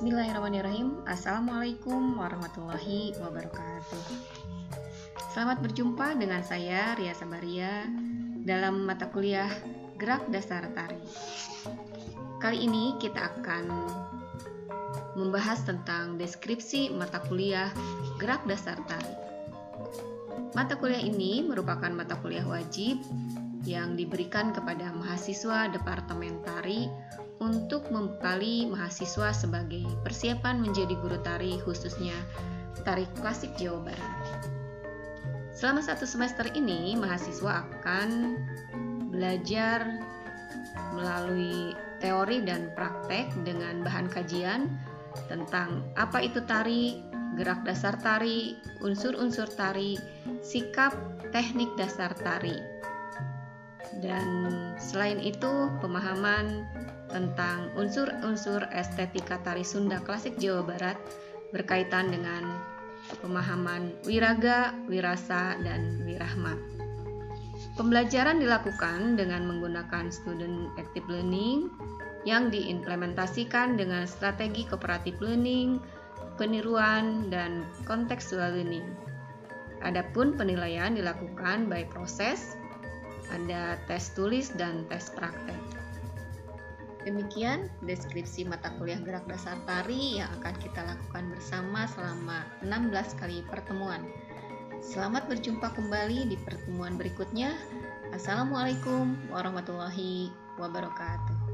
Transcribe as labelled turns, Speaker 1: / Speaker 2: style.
Speaker 1: Bismillahirrahmanirrahim. Assalamualaikum warahmatullahi wabarakatuh. Selamat berjumpa dengan saya Ria Sabaria dalam mata kuliah Gerak Dasar Tari. Kali ini kita akan membahas tentang deskripsi mata kuliah Gerak Dasar Tari. Mata kuliah ini merupakan mata kuliah wajib yang diberikan kepada mahasiswa Departemen Tari untuk membekali mahasiswa sebagai persiapan menjadi guru tari khususnya tari klasik Jawa Barat. Selama satu semester ini, mahasiswa akan belajar melalui teori dan praktek dengan bahan kajian tentang apa itu tari, gerak dasar tari, unsur-unsur tari, sikap, teknik dasar tari. Dan selain itu, pemahaman tentang unsur-unsur estetika tari Sunda klasik Jawa Barat berkaitan dengan pemahaman wiraga, wirasa, dan wirahma. Pembelajaran dilakukan dengan menggunakan student active learning yang diimplementasikan dengan strategi kooperatif learning, peniruan, dan kontekstual learning. Adapun penilaian dilakukan by proses, ada tes tulis dan tes praktek. Demikian deskripsi mata kuliah gerak dasar tari yang akan kita lakukan bersama selama 16 kali pertemuan. Selamat berjumpa kembali di pertemuan berikutnya. Assalamualaikum warahmatullahi wabarakatuh.